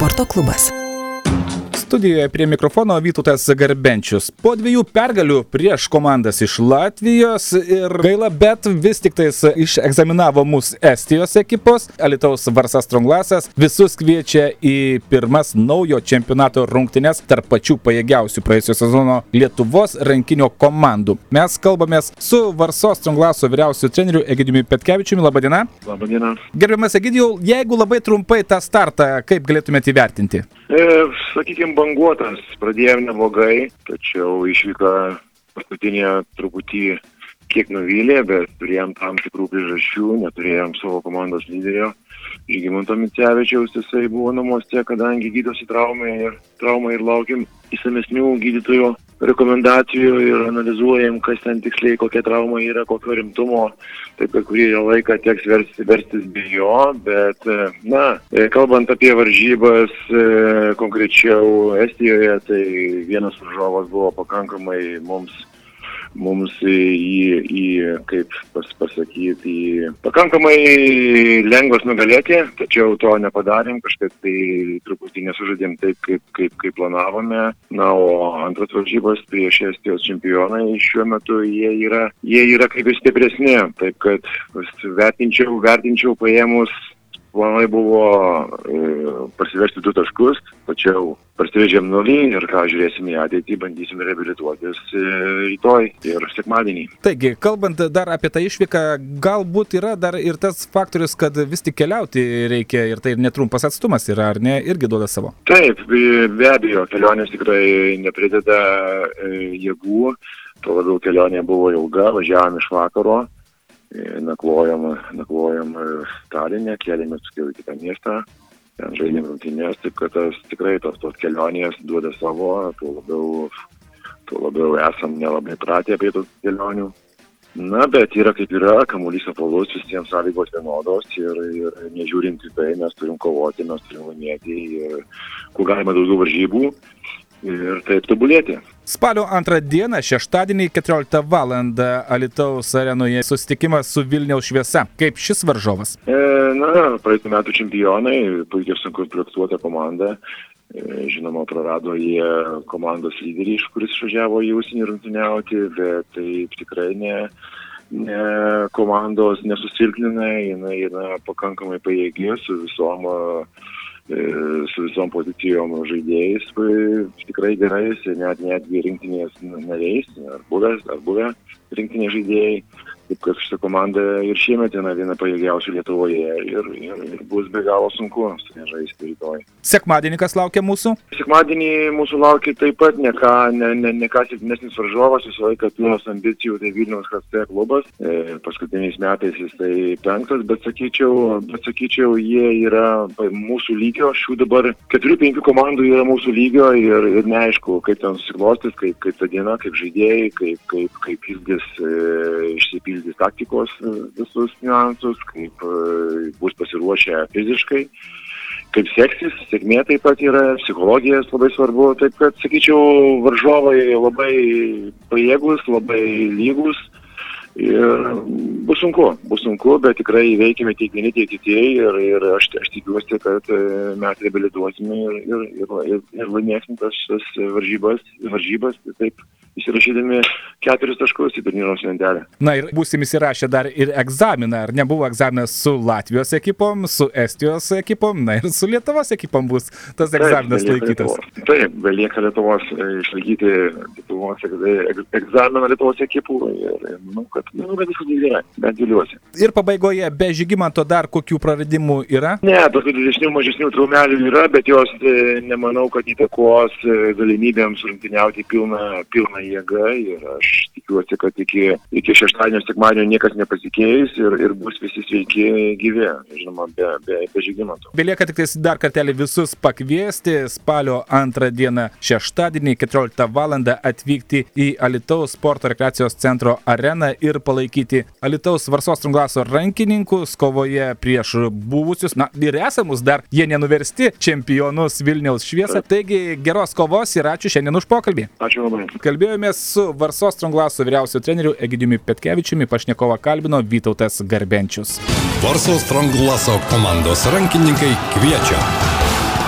sporto klubas studijoje prie mikrofono Vytautas Garbenčius. Po dviejų pergalių prieš komandas iš Latvijos ir gaila, bet vis tik tais išegzaminavo mus Estijos ekipos. Alitaus Varsas Stronglasas visus kviečia į pirmas naujo čempionato rungtynes tarp pačių pajėgiausių praėjusio sezono Lietuvos rankinio komandų. Mes kalbamės su Varsos Stronglaso vyriausiu treneriu Egidijumi Petkevičiumi. Labadiena. Labadiena. Gerbiamas Egidijau, jeigu labai trumpai tą startą, kaip galėtumėte įvertinti? E, sakykime, banguotas, pradėjome neblogai, tačiau išvyka paskutinė truputį kiek nuvylė, bet turėjom tam tikrų priežasčių, neturėjom savo komandos lyderio. Žygimanto Micevičiaus jisai buvo namuose, kadangi gydosi traumą ir, traumą ir laukiam įsamesnių gydytojų rekomendacijų ir analizuojam, kas ten tiksliai, kokia trauma yra, kokio rimtumo. Taip, per kurį laiką teks verstis, verstis be jo, bet, na, kalbant apie varžybas e, konkrečiau Estijoje, tai vienas varžovas buvo pakankamai mums mums į, į kaip pas, pasakyti, į pakankamai lengvas nugalėti, tačiau to nepadarėm, kažkaip tai truputį nesužaidėm taip, kaip, kaip, kaip planavome. Na, o antras varžybos prieš Estijos čempionai šiuo metu jie yra, jie yra kaip ir stipresni, taip kad vertinčiau, vertinčiau paėmus planai buvo e, parsivežti du taškus, tačiau parsivežėm nulį ir ką žiūrėsime į ateitį, bandysim reabilituotis e, rytoj ir sekmadienį. Taigi, kalbant dar apie tą išvyką, galbūt yra dar ir tas faktorius, kad vis tik keliauti reikia ir tai netrumpas atstumas yra, ar ne, irgi duoda savo. Taip, be abejo, kelionės tikrai neprideda e, jėgų, tuo labiau kelionė buvo ilga, važiavom iš vakaro nakvojom, nakvojom Stalinė, kėlėmės į kitą miestą, ten žaidėm rungtynės, taip kad tas tikrai tos, tos kelionės duoda savo, tuo labiau, tuo labiau esam nelabai pratę apie tos kelionių. Na, bet yra kaip yra, kamuolys apvalus, visiems sąlygos vienodos ir, ir nežiūrint į tai, mes turim kovoti, mes turim laimėti ir kuo galima daugiau varžybų ir taip tobulėti. Spalio antrą dieną, šeštadienį 14 val. Alitaus arenoje susitikimas su Vilniaus šviesa. Kaip šis varžovas? E, na, praeitų metų čempionai, puikiai sunku projektuota komanda. E, žinoma, prarado jie komandos lyderį, iš kuris išvažiavo į užsienį rungtyniauti, bet taip tikrai ne, ne komandos nesusilpnina, jinai yra pakankamai pajėgi su visom uh, su visom pozicijom žaidėjais, tikrai gerais, net netgi rinktinės nariais, ar buvęs, ar buvę rinktinės žaidėjai. Taip kad šitą komandą ir šiemet yra viena pajėgiausių Lietuvoje ir, ir, ir bus be galo sunku žaisti rytoj. Sekmadienį kas laukia mūsų? Sekmadienį mūsų laukia taip pat ne ką, ne, ne, ne ką silpnesnis varžovas, visą laiką pilnas ambicijų, tai Vilniaus HC klubas. E, paskutiniais metais jis tai penktas, bet sakyčiau, bet sakyčiau, jie yra mūsų lygio. Šių dabar keturių, penkių komandų yra mūsų lygio ir, ir neaišku, kaip ten susiklostys, kaip, kaip ta diena, kaip žaidėjai, kaip, kaip, kaip ilgis e, išsipildys taktikos e, visus niuansus, kaip e, bus pasiruošę fiziškai, kaip seksis, sėkmė taip pat yra, psichologijas labai svarbu, taip kad, sakyčiau, varžovai labai pajėgus, labai lygus. Ir bus sunku, bus sunku, bet tikrai įveikime tiek vieni, tiek kiti ir, ir aš, aš tikiuosi, kad e, mes reabilituosime ir, ir, ir, ir, ir laimėsim tas, tas varžybas, varžybas taip įsirašydami keturis taškus į turnyros lentelę. Na ir būsim įsirašę dar ir egzaminą, ar nebuvo egzaminas su Latvijos ekipom, su Estijos ekipom, na ir su Lietuvos ekipom bus tas egzaminas taip, laikytas. Lietuvos. Taip, belieka Lietuvos e, išlaikyti Lietuvos egzaminą Lietuvos ekipų ir manau, kad, manau, kad viskas gerai, bent viliuosi. Ir pabaigoje, be žygimanto dar kokių praradimų yra? Ne, tokių didesnių, mažesnių traumelių yra, bet jos e, nemanau, kad įtakos e, galimybėms rungtyniauti pilną, pilną jėga ir aš tikiuosi, kad iki, iki šeštadienio, sekmadienio niekas nepasikeis ir, ir bus visi sveiki gyvi, žinoma, be, be, be žygimantų. Belieka tik dar kartelį visus pakviesti spalio antrą dieną šeštadienį 14 val. atvykti į Alitaus sporto rekreacijos centro areną ir palaikyti Alitaus Varsos Trunglaso rankininkus kovoje prieš buvusius, na ir esamus dar, jie nenuversti čempionus Vilniaus šviesą. Taigi geros kovos ir ačiū šiandien už pokalbį. Ačiū labai. Kalbėjome kalbėjomės su Varsos Stronglaso vyriausiu treneriu Egidijumi Petkevičiumi, pašnekovą kalbino Vytautas Garbenčius. Varsos Stronglaso komandos rankininkai kviečia.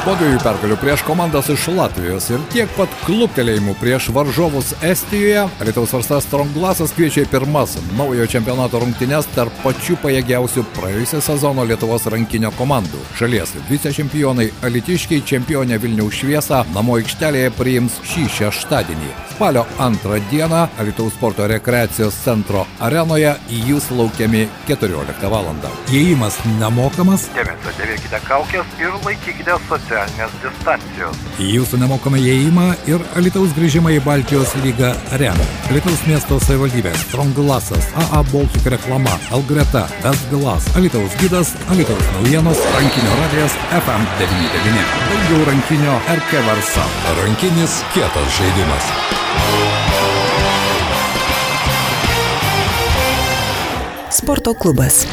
Po dviejų pergalių prieš komandas iš Latvijos ir tiek pat kluptelėjimų prieš varžovus Estijoje, Lietuvos varstas Strongglasas kviečia į pirmas naujo čempionato rungtynes tarp pačių pajėgiausių praėjusio sezono Lietuvos rankinio komandų. Šalies vicečempionai Alitiškiai čempionė Vilniaus šviesą namo aikštelėje priims šį šeštadienį. Spalio antrą dieną Lietuvos sporto rekreacijos centro arenoje jūs laukiami 14 val. Įėjimas nemokamas. Dėmesio, dėvėkite kaukės ir laikykite socialinės distancijos. Jūsų nemokamą įėjimą ir Alitaus grįžimą į Baltijos lygą remia. Alitaus miesto savivaldybės, Stronglasas, AA Baltic reklama, Algreta, Vesglas, Alitaus gydas, Alitaus naujienos, rankinio radijas FM99. Daugiau rankinio RK Varsa. Rankinis kietas žaidimas. Sporto klubas.